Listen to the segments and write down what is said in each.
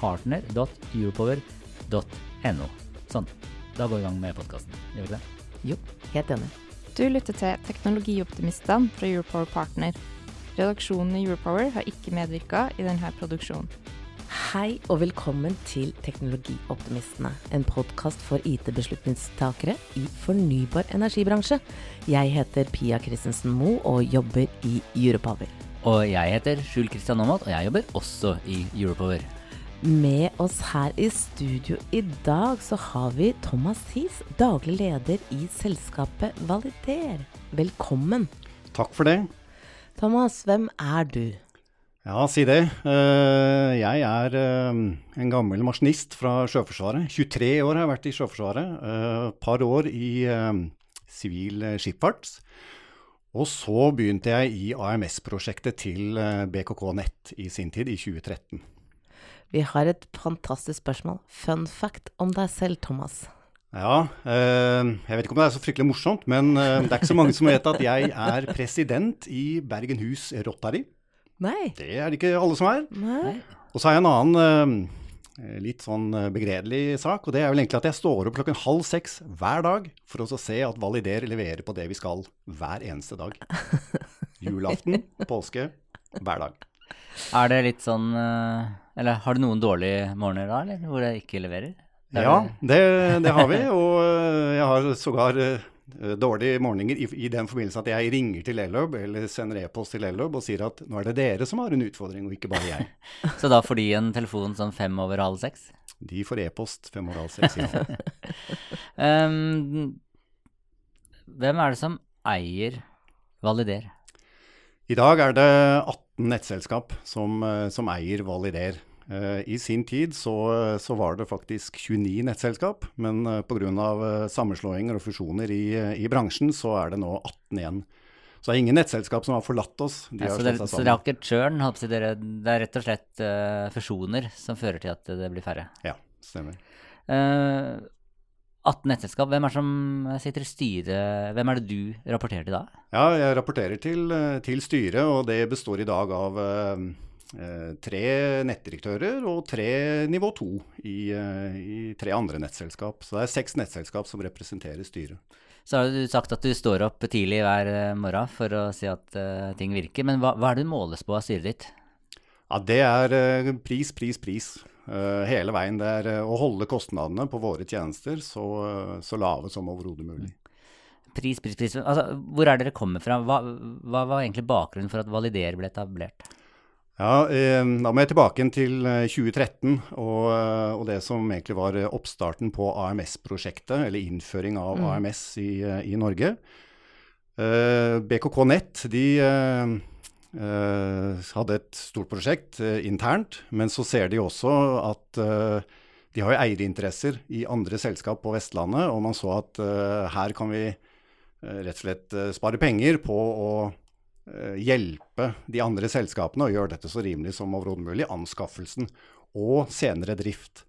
partner.europower.no. Sånn. Da går vi i gang med podkasten. Gjør vi ikke det? Jo, helt enig. Du lytter til Teknologioptimistene fra Europower Partner. Redaksjonen i Europower har ikke medvirka i denne produksjonen. Hei og velkommen til Teknologioptimistene, en podkast for IT-beslutningstakere i fornybar energibransje. Jeg heter Pia Christensen Moe og jobber i Europower. Og jeg heter Skjul Kristian Aamodt, og jeg jobber også i Europower. Med oss her i studio i dag så har vi Thomas Hies, daglig leder i selskapet Valider. Velkommen. Takk for det. Thomas, hvem er du? Ja, si det. Eh, Jeg er eh, en gammel maskinist fra Sjøforsvaret. 23 år har jeg vært i Sjøforsvaret. Et par år i eh, sivil skipsfart. Og så begynte jeg i AMS-prosjektet til BKK Nett i sin tid, i 2013. Vi har et fantastisk spørsmål. Fun fact om deg selv, Thomas. Ja, jeg vet ikke om det er så fryktelig morsomt, men det er ikke så mange som vet at jeg er president i Bergenhus Rotary. Nei. Det er det ikke alle som er. Nei. Og så har jeg en annen litt sånn begredelig sak, og det er vel egentlig at jeg står opp klokken halv seks hver dag for å se at Valider leverer på det vi skal hver eneste dag. Julaften, påske, hver dag. Er det litt sånn Eller har du noen dårlige morgener da, eller hvor jeg ikke leverer? Der ja, det, det, har vi. Og jeg har sågar dårlige morgener i, i, den forbindelse at jeg ringer til Ellob eller sender e-post til Ellob og sier at nå er det dere som har en utfordring, og ikke bare jeg. Så da får de en telefon sånn fem over halv seks? De får e-post fem over halv seks, ja. um, hvem er det som eier Valider? I dag er det 18 nettselskap som, som eier Valider. I sin tid så, så, var det faktisk 29 nettselskap, men pga. sammenslåinger og fusjoner i, i, bransjen, så er det nå 18 igjen. Så det er ingen nettselskap som har forlatt oss. De ja, har så, det, så det er ikke churn? Det er rett og slett uh, fusjoner som fører til at det blir færre? Ja, stemmer. Uh, 18 nettselskap, hvem er det som sitter i styret? Hvem er det du rapporterer til da? Ja, jeg rapporterer til, til styret, og det består i dag av eh, tre nettdirektører og tre nivå to i, i, tre andre nettselskap. Så det er seks nettselskap som representerer styret. Så har du sagt at du står opp tidlig hver morgen for å si at uh, ting virker. Men hva, hva, er det du måles på av styret ditt? Ja, Det er uh, pris, pris, pris. Uh, hele veien. Det er å holde kostnadene på våre tjenester så, så lave som overhodet mulig. Pris, pris, pris. Altså, hvor er dere kommer fra? Hva, hva var egentlig bakgrunnen for at Valider ble etablert? Ja, eh, Da må jeg tilbake til 2013 og, og, det som egentlig var oppstarten på AMS-prosjektet, eller innføring av mm. AMS i, i Norge. Eh, BKK Nett de eh, hadde et stort prosjekt internt, men så ser de også at de har jo eierinteresser i andre selskap på Vestlandet, og man så at her kan vi rett og slett spare penger på å hjelpe de andre selskapene og gjøre dette så rimelig som overhodet mulig, anskaffelsen og senere drift.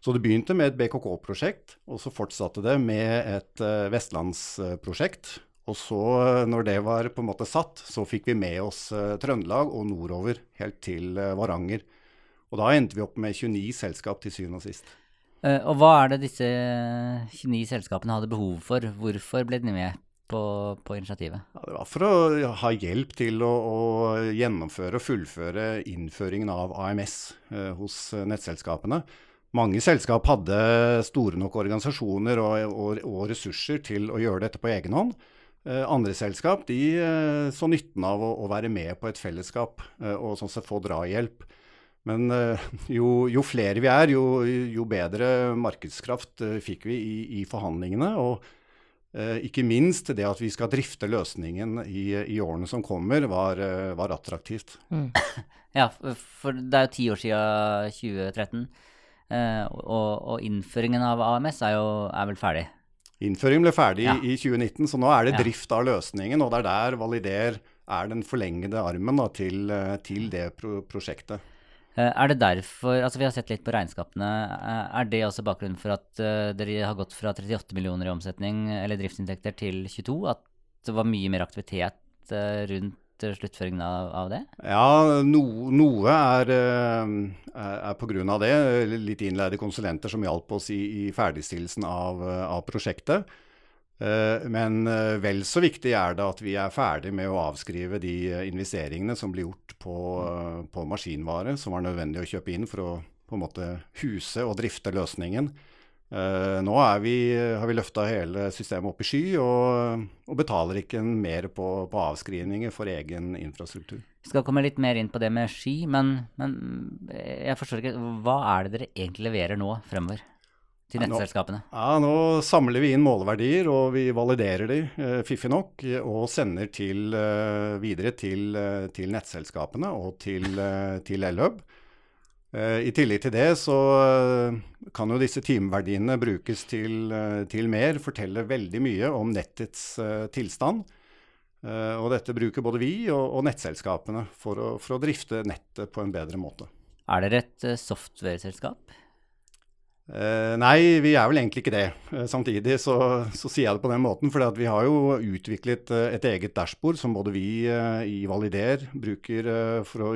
Så det begynte med et BKK-prosjekt, og så fortsatte det med et vestlandsprosjekt. Og så, når det var på en måte satt, så fikk vi med oss uh, Trøndelag og nordover helt til uh, Varanger. Og da endte vi opp med 29 selskap til syvende og sist. og hva er det disse 29 selskapene hadde behov for? Hvorfor ble de med på, på, initiativet? Ja, det var for å ha hjelp til å, å gjennomføre og fullføre innføringen av AMS eh, hos nettselskapene. mange selskap hadde store nok organisasjoner og, og, og ressurser til å gjøre dette på egen hånd. Eh, andre selskap de eh, så nytten av å, være med på et fellesskap eh, og sånn sett få drahjelp. Men jo, jo, flere vi er, jo, jo bedre markedskraft fikk vi i, i forhandlingene. Og ikke minst det at vi skal drifte løsningen i, i årene som kommer, var, var attraktivt. Mm. Ja, for det er jo ti år siden 2013. Og, og, innføringen av AMS er jo er vel ferdig? Innføringen ble ferdig ja. i 2019, så nå er det drift av løsningen. Og det er der Valider er den forlengede armen da, til, til, det pro prosjektet. Eh, er det derfor Altså, vi har sett litt på regnskapene. Eh, er det også bakgrunnen for at dere har gått fra 38 millioner i omsetning, eller driftsinntekter, til 22? At det var mye mer aktivitet rundt sluttføringen av, av, det? Ja, no, noe er, på er pga. det. Litt innleide konsulenter som hjalp oss i, i ferdigstillelsen av, av prosjektet. Eh, men eh, vel så viktig er det at vi er ferdig med å avskrive de eh, investeringene som blir gjort på, på maskinvare som var nødvendig å kjøpe inn for å på en måte huse og drifte løsningen. Nå vi, har vi løfta hele systemet opp i sky og, og betaler ikke mer på, på, avskrivninger for egen infrastruktur. Vi skal komme litt mer inn på det med sky, men, men jeg forstår ikke, hva er det dere egentlig leverer nå fremover? til nettselskapene? Ja, nå samler vi inn måleverdier, og vi validerer de uh, fiffig nok. Og sender til, videre til, til, nettselskapene og til, uh, til Elhub. I tillegg til det så kan jo disse timeverdiene brukes til, til, mer, fortelle veldig mye om nettets tilstand. og dette bruker både vi og, og nettselskapene for å, for å drifte nettet på en bedre måte. Er dere et software-selskap? Uh, nei, vi er vel egentlig ikke det. Samtidig så, så, sier jeg det på den måten, for vi har jo utviklet et eget dashbord som både vi i Valider bruker for å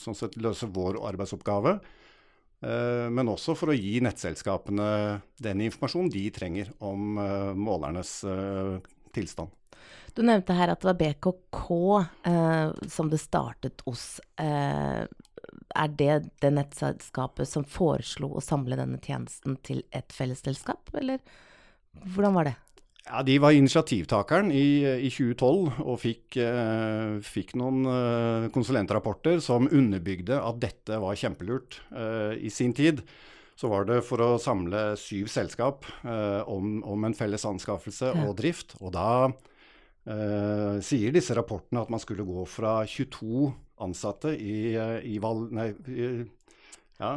sånn sett, løse vår arbeidsoppgave, men også for å gi nettselskapene den informasjonen de trenger om målernes tilstand. Du nevnte her at det var BKK som det startet hos er det det nettselskapet som foreslo å samle denne tjenesten til et fellesselskap, eller hvordan var det? Ja, De var initiativtakeren i, i 2012 og fikk, eh, fikk noen eh, konsulentrapporter som underbygde at dette var kjempelurt. Eh, I sin tid så var det for å samle syv selskap eh, om, om, en felles anskaffelse ja. og drift. Og da eh, sier disse rapportene at man skulle gå fra 22 ansatte i, i val, nei, ja,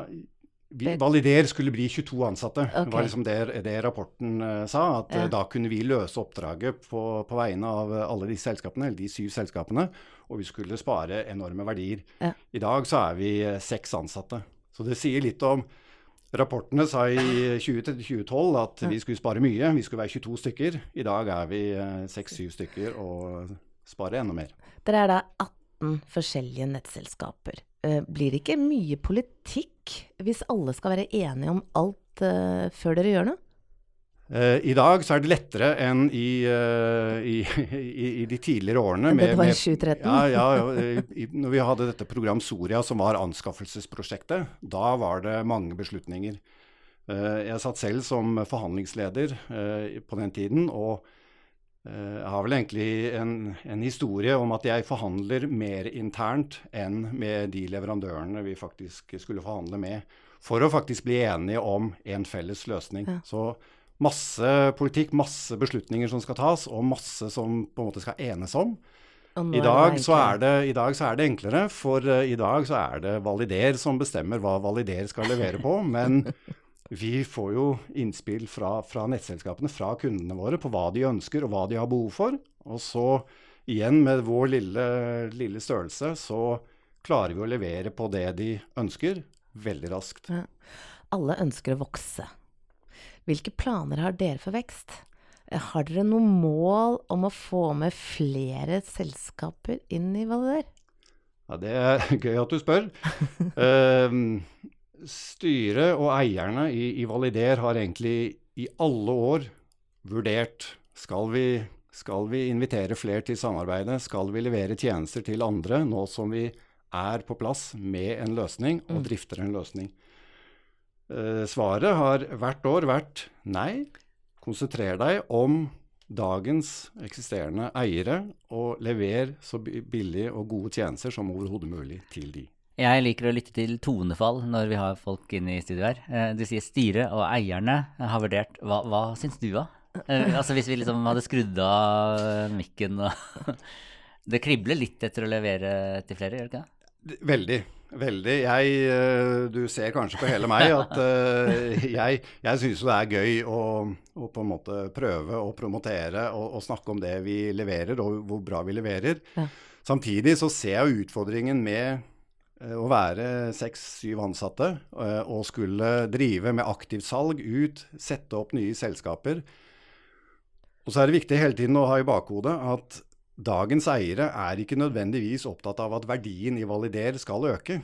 vi, Valider skulle bli 22 ansatte. Okay. Det var liksom det, det rapporten uh, sa. At ja. uh, da kunne vi løse oppdraget på, på, vegne av uh, alle de selskapene, eller de syv selskapene. Og vi skulle spare enorme verdier. Ja. I dag så er vi seks ansatte. Så det sier litt om Rapportene sa i 2012 at vi skulle spare mye. Vi skulle være 22 stykker. I dag er vi 6-7 stykker og sparer enda mer. Dere er da 18 18 forskjellige nettselskaper. Eh, blir det ikke mye politikk hvis alle skal være enige om alt uh, før dere gjør noe? Uh, I dag så er det lettere enn i, i, i, i de tidligere årene. Med, det var i 2013? Ja, ja når vi hadde dette program Soria, som var anskaffelsesprosjektet, da var det mange beslutninger. jeg satt selv som forhandlingsleder på den tiden. og Eh, jeg har vel egentlig en, en, historie om at jeg forhandler mer internt enn med de leverandørene vi faktisk skulle forhandle med, for å faktisk bli enige om en felles løsning. Ja. Så masse politikk, masse beslutninger som skal tas, og masse som på en måte skal enes om. I dag, det, I dag, så er det enklere, for uh, i dag så er det Valider som bestemmer hva Valider skal levere på. Men vi får jo innspill fra, fra, nettselskapene, fra kundene våre, på hva de ønsker og hva de har behov for. Og så igjen, med vår lille, lille størrelse, så klarer vi å levere på det de ønsker, veldig raskt. Ja. Alle ønsker å vokse. Hvilke planer har dere for vekst? Har dere noe mål om å få med flere selskaper inn i Valider? Ja, Det er gøy at du spør. uh, styret og eierne i, i, Valider har egentlig i alle år vurdert skal vi, skal vi invitere flere til samarbeidet, skal vi levere tjenester til andre nå som vi er på plass med en løsning og mm. drifter en løsning. Eh, svaret har hvert år vært nei. Konsentrer deg om dagens eksisterende eiere, og lever så billige og gode tjenester som overhodet mulig til de. Jeg liker å lytte til tonefall når vi har folk inne i studio her. Eh, du sier styret og eierne har vurdert. Hva, hva syns du, da? Eh, altså Hvis vi liksom hadde skrudd av mikken og Det kribler litt etter å levere til flere, gjør det ikke det? Veldig. Veldig. Jeg, eh, du ser kanskje på hele meg at jeg, jeg syns jo det er gøy å, å, på en måte prøve å promotere og, og, snakke om det vi leverer, og hvor bra vi leverer. Ja. Samtidig så ser jeg utfordringen med å være seks-syv ansatte uh, og skulle drive med aktivt salg ut, sette opp nye selskaper. Og så er det viktig hele tiden å ha i bakhodet at Dagens eiere er ikke nødvendigvis opptatt av at verdien i Valider skal øke.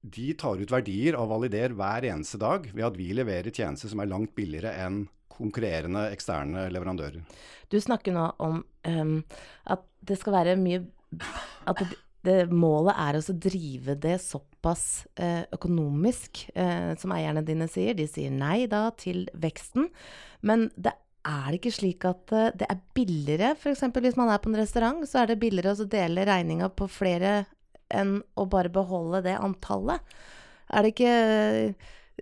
De tar ut verdier av Valider hver eneste dag ved at vi leverer tjenester som er langt billigere enn konkurrerende eksterne leverandører. Du snakker nå om um, at det skal være mye At det, det målet er å drive det såpass eh, økonomisk, eh, som eierne dine sier. De sier nei da til veksten. Men det er det ikke slik at uh, det er billigere, f.eks. hvis man er på en restaurant, så er det billigere å dele regninga på flere enn å bare beholde det antallet? Er det ikke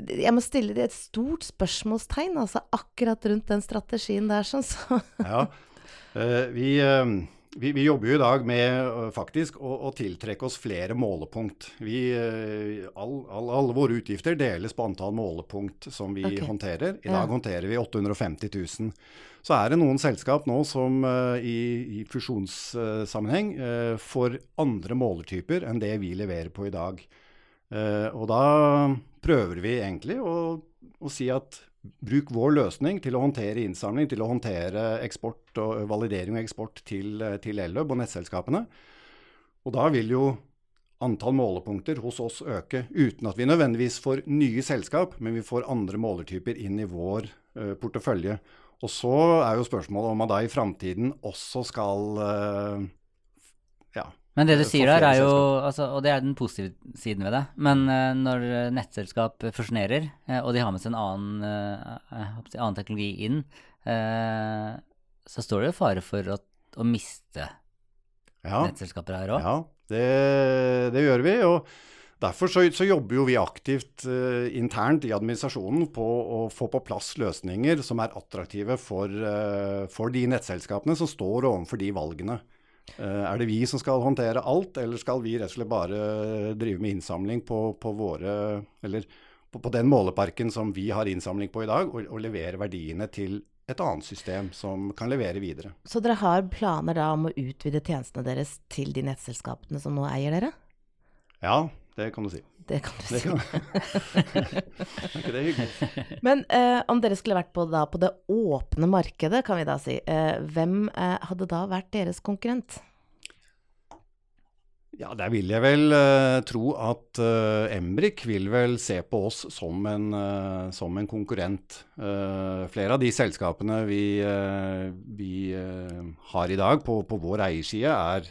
Jeg må stille et stort spørsmålstegn altså akkurat rundt den strategien der, sånn så. ja, uh, vi... Vi, vi, jobber jo i dag med faktisk å, å, tiltrekke oss flere målepunkt. Vi, all, all, alle våre utgifter deles på antall målepunkt som vi okay. håndterer. I dag ja. håndterer vi 850 000. Så er det noen selskap nå som uh, i, i, fusjonssammenheng får andre målertyper enn det vi leverer på i dag. Og da prøver vi egentlig å, å si at Bruk vår løsning til å håndtere innsamling, til å håndtere eksport og validering og eksport til, til Elløb og nettselskapene. Og da vil jo antall målepunkter hos oss øke, uten at vi nødvendigvis får nye selskap, men vi får andre målertyper inn i vår uh, portefølje. Og så er jo spørsmålet om man da i framtiden også skal uh, ja, men det du sier der, er jo altså, Og det er den positive siden ved det. Men uh, når nettselskap fusjonerer, uh, og de har med seg en annen, uh, annen teknologi inn, så står det jo fare for å, å miste ja. nettselskaper her òg. Ja, det, det, gjør vi. og Derfor så, så jobber jo vi aktivt internt i administrasjonen på å få på plass løsninger som er attraktive for, for de nettselskapene som står overfor de valgene. Eh, er det vi som skal håndtere alt, eller skal vi rett og slett bare drive med innsamling på, på våre Eller på, på, den måleparken som vi har innsamling på i dag, og, og, levere verdiene til et annet system som kan levere videre. Så dere har planer da om å utvide tjenestene deres til de nettselskapene som nå eier dere? Ja, det kan du si. Det kan du det si. er ikke det hyggelig? Men eh, om dere skulle vært på, da, på, det åpne markedet, kan vi da si, eh, hvem eh, hadde da vært deres konkurrent? Ja, der vil jeg vel uh, tro at uh, Embrik vil vel se på oss som en, uh, som en konkurrent. flere av de selskapene vi, vi har i dag på, på vår eierside, er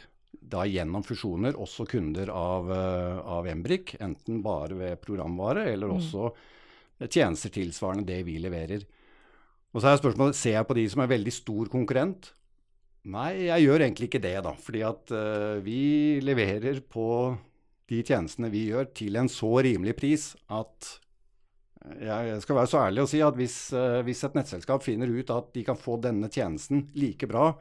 da gjennom fusjoner også kunder av, av Embrik. Enten bare ved programvare, eller mm. også tjenester tilsvarende det vi leverer. Og så er spørsmålet, Ser jeg på de som er veldig stor konkurrent, Nei, jeg gjør egentlig ikke det, da. Fordi at uh, vi leverer på de tjenestene vi gjør, til en så rimelig pris at eh, jeg skal være så ærlig å si at hvis, uh, hvis, et nettselskap finner ut at de kan få denne tjenesten like bra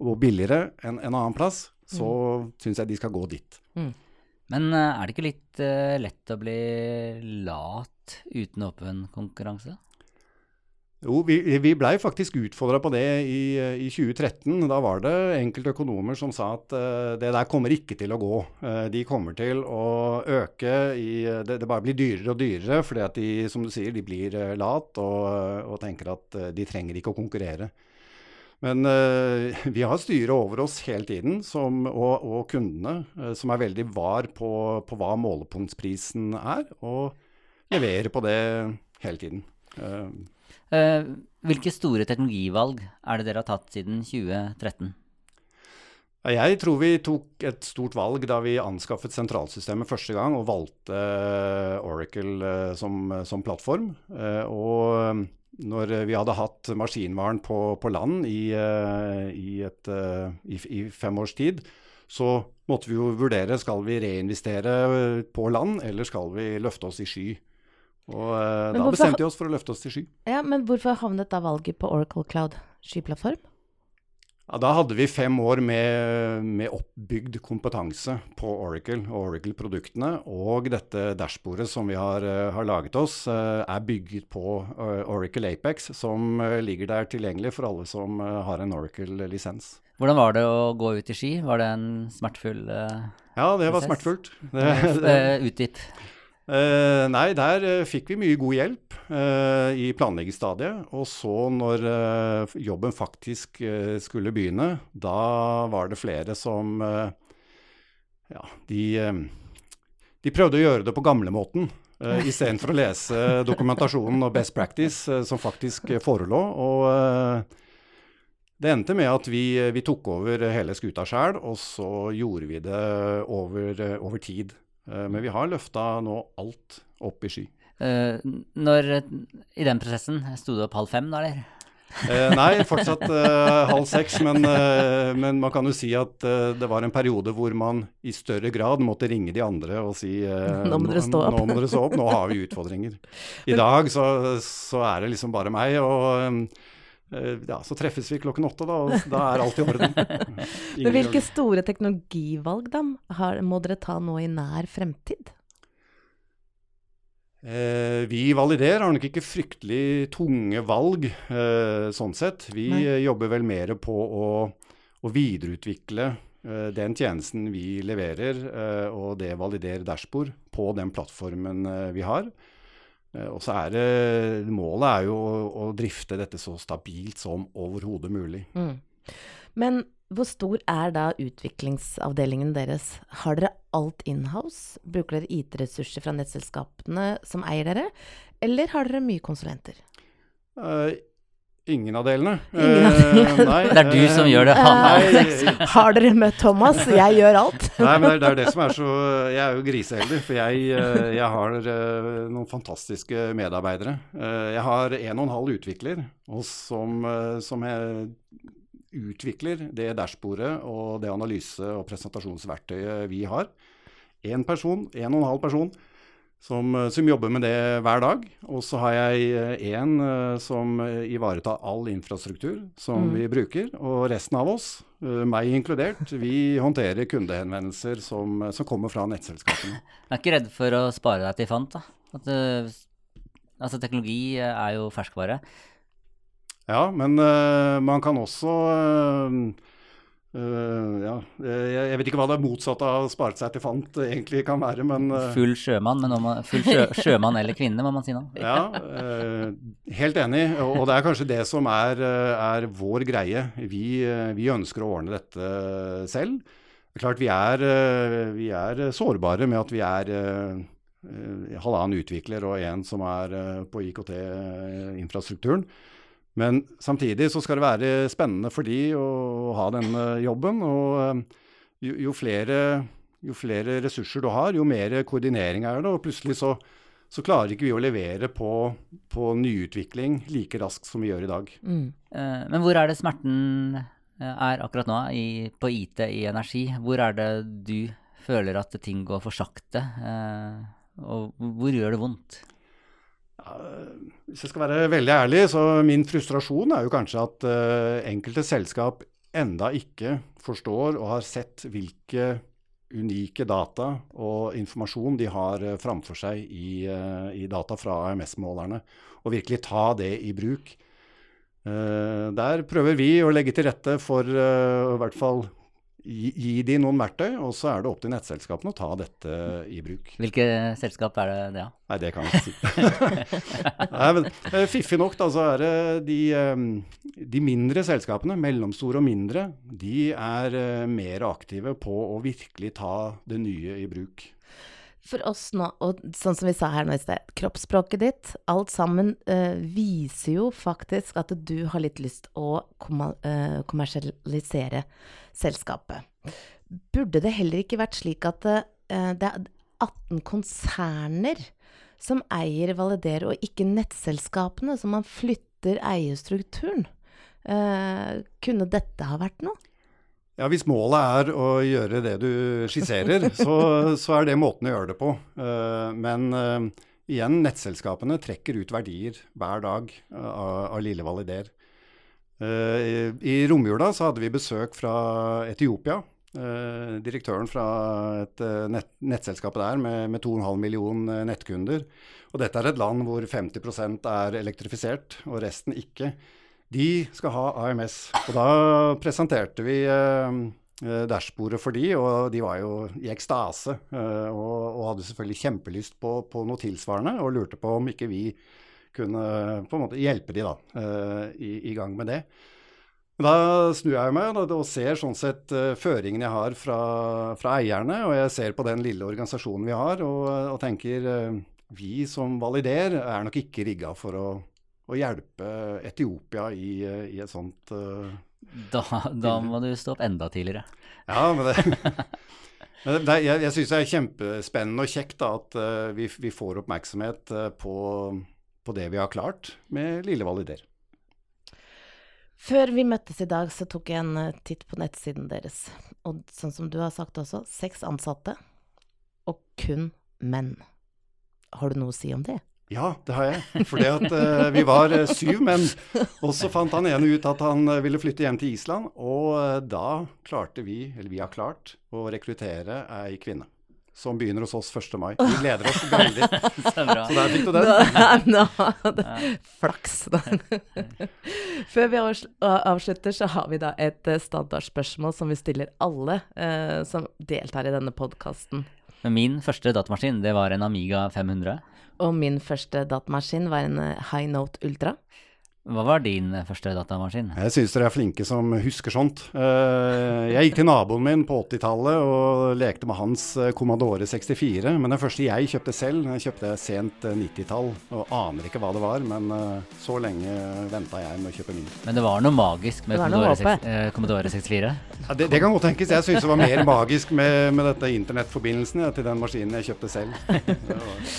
og billigere enn en annen plass, så mm. syns jeg de skal gå dit. Mm. Men uh, er det ikke litt lett å bli lat uten åpen konkurranse? Jo, vi, vi blei faktisk utfordra på det i, i, 2013. Da var det enkelte økonomer som sa at uh, det der kommer ikke til å gå. Uh, de kommer til å øke i Det, det bare blir dyrere og dyrere fordi at de, som du sier, de blir uh, lat og, og, tenker at de trenger ikke å konkurrere. Men vi har styret over oss hele tiden, som, og, og, kundene, som er veldig var på, på hva målepunktsprisen er, og leverer på det hele tiden. Uh, hvilke store teknologivalg er det dere har tatt siden 2013? Jeg tror vi tok et stort valg da vi anskaffet sentralsystemet første gang og valgte Oracle som, som plattform. Og når vi hadde hatt maskinvaren på, på land i, i, et, i, i, fem års tid, så måtte vi jo vurdere skal vi reinvestere på land, eller skal vi løfte oss i sky. Og da bestemte vi oss for å løfte oss til sky. Ja, Men hvorfor havnet da valget på Oracle Cloud skyplattform? Ja, da hadde vi fem år med, med, oppbygd kompetanse på Oracle og Oracle-produktene. Og dette dashbordet som vi har, uh, har laget oss, uh, er bygget på uh, Oracle Apex, som ligger der tilgjengelig for alle som har en Oracle-lisens. Hvordan var det å gå ut i ski? Var det en smertefull Ja, det var smertefullt. Utdyp. Uh, nei, der uh, fikk vi mye god hjelp uh, i planleggingsstadiet. Og så når jobben faktisk skulle begynne, da var det flere som Ja, de, de, prøvde å gjøre det på gamlemåten. Uh, Istedenfor å lese dokumentasjonen og best practice som faktisk forelå. Og det endte med at vi, vi tok over hele skuta sjæl, og så gjorde vi det over, over tid. Eh, men vi har løfta nå alt opp i sky. Uh, når, I den prosessen, sto du opp halv fem da, eller? Uh, nei, fortsatt uh, halv seks. Men, men, man kan jo si at det var en periode hvor man i større grad måtte ringe de andre og si Nå må dere stå opp. Nå, må dere stå opp, nå har vi utfordringer. I dag så, så er det liksom bare meg. og Eh, ja, så treffes vi klokken åtte, da, og da er alt i orden. Men hvilke store teknologivalg da har, må dere ta nå i nær fremtid? Eh, vi validerer har nok ikke fryktelig tunge valg eh, sånn sett. Vi Nei. jobber vel mer på å, å videreutvikle eh, den tjenesten vi leverer, eh, og det validerer dashbord på den plattformen vi har. Eh, og så er det Målet er jo å, å drifte dette så stabilt som overhodet mulig. Mm. Men hvor stor er da utviklingsavdelingen deres? Har dere alt inhouse? Bruker dere IT-ressurser fra nettselskapene som eier dere, eller har dere mye konsulenter? Uh, Ingen av delene. Ingen av delene. Uh, nei, det er du som gjør det. Uh, har dere møtt Thomas? Jeg gjør alt. nei, men det er, det er, det som er så Jeg er jo griseheldig, for jeg, uh, jeg har noen fantastiske medarbeidere. jeg har en og en halv utvikler og som, som utvikler det dashbordet og det analyse- og presentasjonsverktøyet vi har. Én person, en og en halv person som, eh, som, jobber med det hver dag. Og så har jeg én eh, uh, eh, som ivaretar all infrastruktur som mm. vi bruker. Og resten av oss, uh, meg inkludert, vi håndterer kundehenvendelser som, som, kommer fra nettselskapene. Du er ikke redd for å spare deg til fant? da? At, altså teknologi er jo ferskvare. Ja, men man kan også Uh, ja. jeg, jeg, vet ikke hva det motsatte av spart seg til fant egentlig kan være, men uh, Full sjømann, men man, full sjø, sjømann eller kvinne, må man si nå. Ja, uh, helt enig. Og, og, det er kanskje det som er, er vår greie. Vi, vi, ønsker å ordne dette selv. Det er klart vi er, vi er sårbare med at vi er halvannen utvikler og en som er på IKT-infrastrukturen. Men samtidig så skal det være spennende for de å ha denne jobben. Og eh, jo, jo, flere, jo flere, ressurser du har, jo mer koordinering er det. Og plutselig så, så klarer ikke vi å levere på, på, nyutvikling like raskt som vi gjør i dag. Mm. Uh, men hvor er det smerten eh, er akkurat nå i, på IT i energi? Hvor er det du føler at ting går for sakte? Og hvor gjør det vondt? Hvis jeg skal være veldig ærlig, så min frustrasjon er jo kanskje at uh, enkelte selskap enda ikke forstår og har sett hvilke unike data og informasjon de har uh, framfor seg i, uh, i, data fra AMS-målerne, og virkelig ta det i bruk. der prøver vi å legge til rette for i hvert fall gi, gi de noen verktøy, og så er det opp til nettselskapene å ta dette i bruk. Hvilke selskap er det det, ja? Nei, det kan jeg ikke si. Nei, men eh, Fiffig nok, da, så er det de, eh, de, mindre selskapene, mellomstore og mindre, de er eh, mer aktive på å virkelig ta det nye i bruk. For oss nå, og sånn som vi sa her nå i sted, kroppsspråket ditt, alt sammen eh, viser jo faktisk at du har litt lyst å eh, kommersialisere selskapet. Burde det heller ikke vært slik at eh, det er 18 konserner som eier Valider, og ikke nettselskapene, så man flytter eierstrukturen? Eh, kunne dette ha vært noe? Ja, Hvis målet er å gjøre det du skisserer, så, så er det måten å gjøre det på. Eh, men eh, igjen, nettselskapene trekker ut verdier hver dag eh, av, av lille Valider. I, romjula så hadde vi besøk fra Etiopia. Direktøren fra et nett, nettselskap der med, med 2,5 million nettkunder. Og dette er et land hvor 50% er elektrifisert, og resten ikke. De skal ha AMS. Og da presenterte vi eh, eh, dashbordet for de, og de var jo i ekstase. eh, og, og hadde selvfølgelig kjempelyst på, på noe tilsvarende, og lurte på om ikke vi kunne på en måte hjelpe de da, i, i gang med det. Da snur jeg meg og ser sånn sett føringen jeg har fra, fra eierne, og jeg ser på den lille organisasjonen vi har, og, og tenker vi som Valider er nok ikke rigga for å, å hjelpe Etiopia i, eh, i et sånt uh, Da, da må du stå opp enda tidligere. Ja, men det, men det jeg, jeg syns det er kjempespennende og kjekt da, at uh, vi, vi får oppmerksomhet uh, på, på det vi har klart med lille Valider. Før vi møttes i dag, så tok jeg en titt på nettsiden deres. Og sånn som du har sagt også, seks ansatte, og kun menn. Har du noe å si om det? Ja, det har jeg. For vi var eh, syv menn. Og så fant han ene ut at han eh, ville flytte hjem til Island. Og da klarte vi, eller vi har klart, å rekruttere ei kvinne. Som begynner hos oss 1. mai. Vi gleder oss veldig. Så. Så der fikk du den. Nå, det, flaks. Før vi avslutter, så har vi da et standardspørsmål som vi stiller alle eh, som deltar i denne podkasten. Min første datamaskin, det var en Amiga 500. Og min første datamaskin var en eh, High Note Ultra. Hva var din eh, første datamaskin? Jeg syns dere er flinke som husker sånt. Eh, Jeg gikk til naboen min på 80-tallet og lekte med hans eh, Commodore 64. Men den første jeg kjøpte selv, jeg kjøpte jeg sent eh, 90-tall. Og aner ikke hva det var, men så lenge venta jeg med å kjøpe min. Men det var noe magisk med Commodore, noe Commodore, 6, eh, Commodore 64. Ja, det, det kan godt tenkes. Jeg syns det var mer magisk med, med dette internettforbindelsen ja, til den maskinen jeg kjøpte selv. Det var-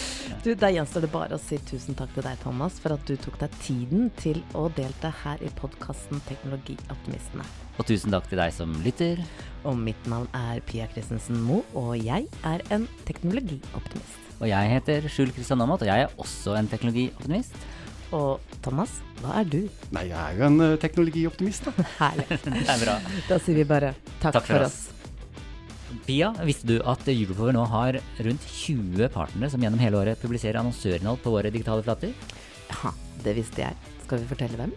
Du, Da gjenstår det bare å si tusen takk til deg, Thomas, for at du tok deg tiden til å delta her i podkasten Teknologioptimistene. Og tusen takk til deg som lytter. Og mitt navn er Pia Christensen Moe, og jeg er en teknologioptimist. Og jeg heter Skjul Kristian Amat, og jeg er også en teknologioptimist. Og Thomas, hva er du? Nei, jeg er jo en eh, teknologioptimist, da. Herlig. Det er bra. Da sier vi bare takk, Takk for for oss. Pia, visste du at Europower nå har rundt 20 partnere som gjennom hele året publiserer annonsørinnhold på våre digitale flater? Ja, det visste jeg. Skal vi fortelle hvem?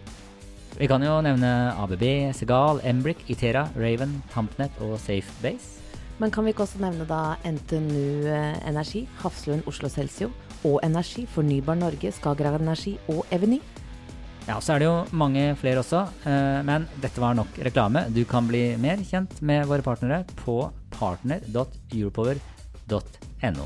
Vi kan jo nevne ABB, Segal, Embrick, Itera, Raven, Tampnet og Safebase. Men kan vi ikke også nevne da NTNU eh, Energi, Hafslund Oslo Celsio og Energi, Fornybar Norge, Skagerrak Energi og Eveny? Ja, så er det jo mange flere også, eh, men dette var nok reklame. Du kan bli mer kjent med våre partnere på partner.europower.no.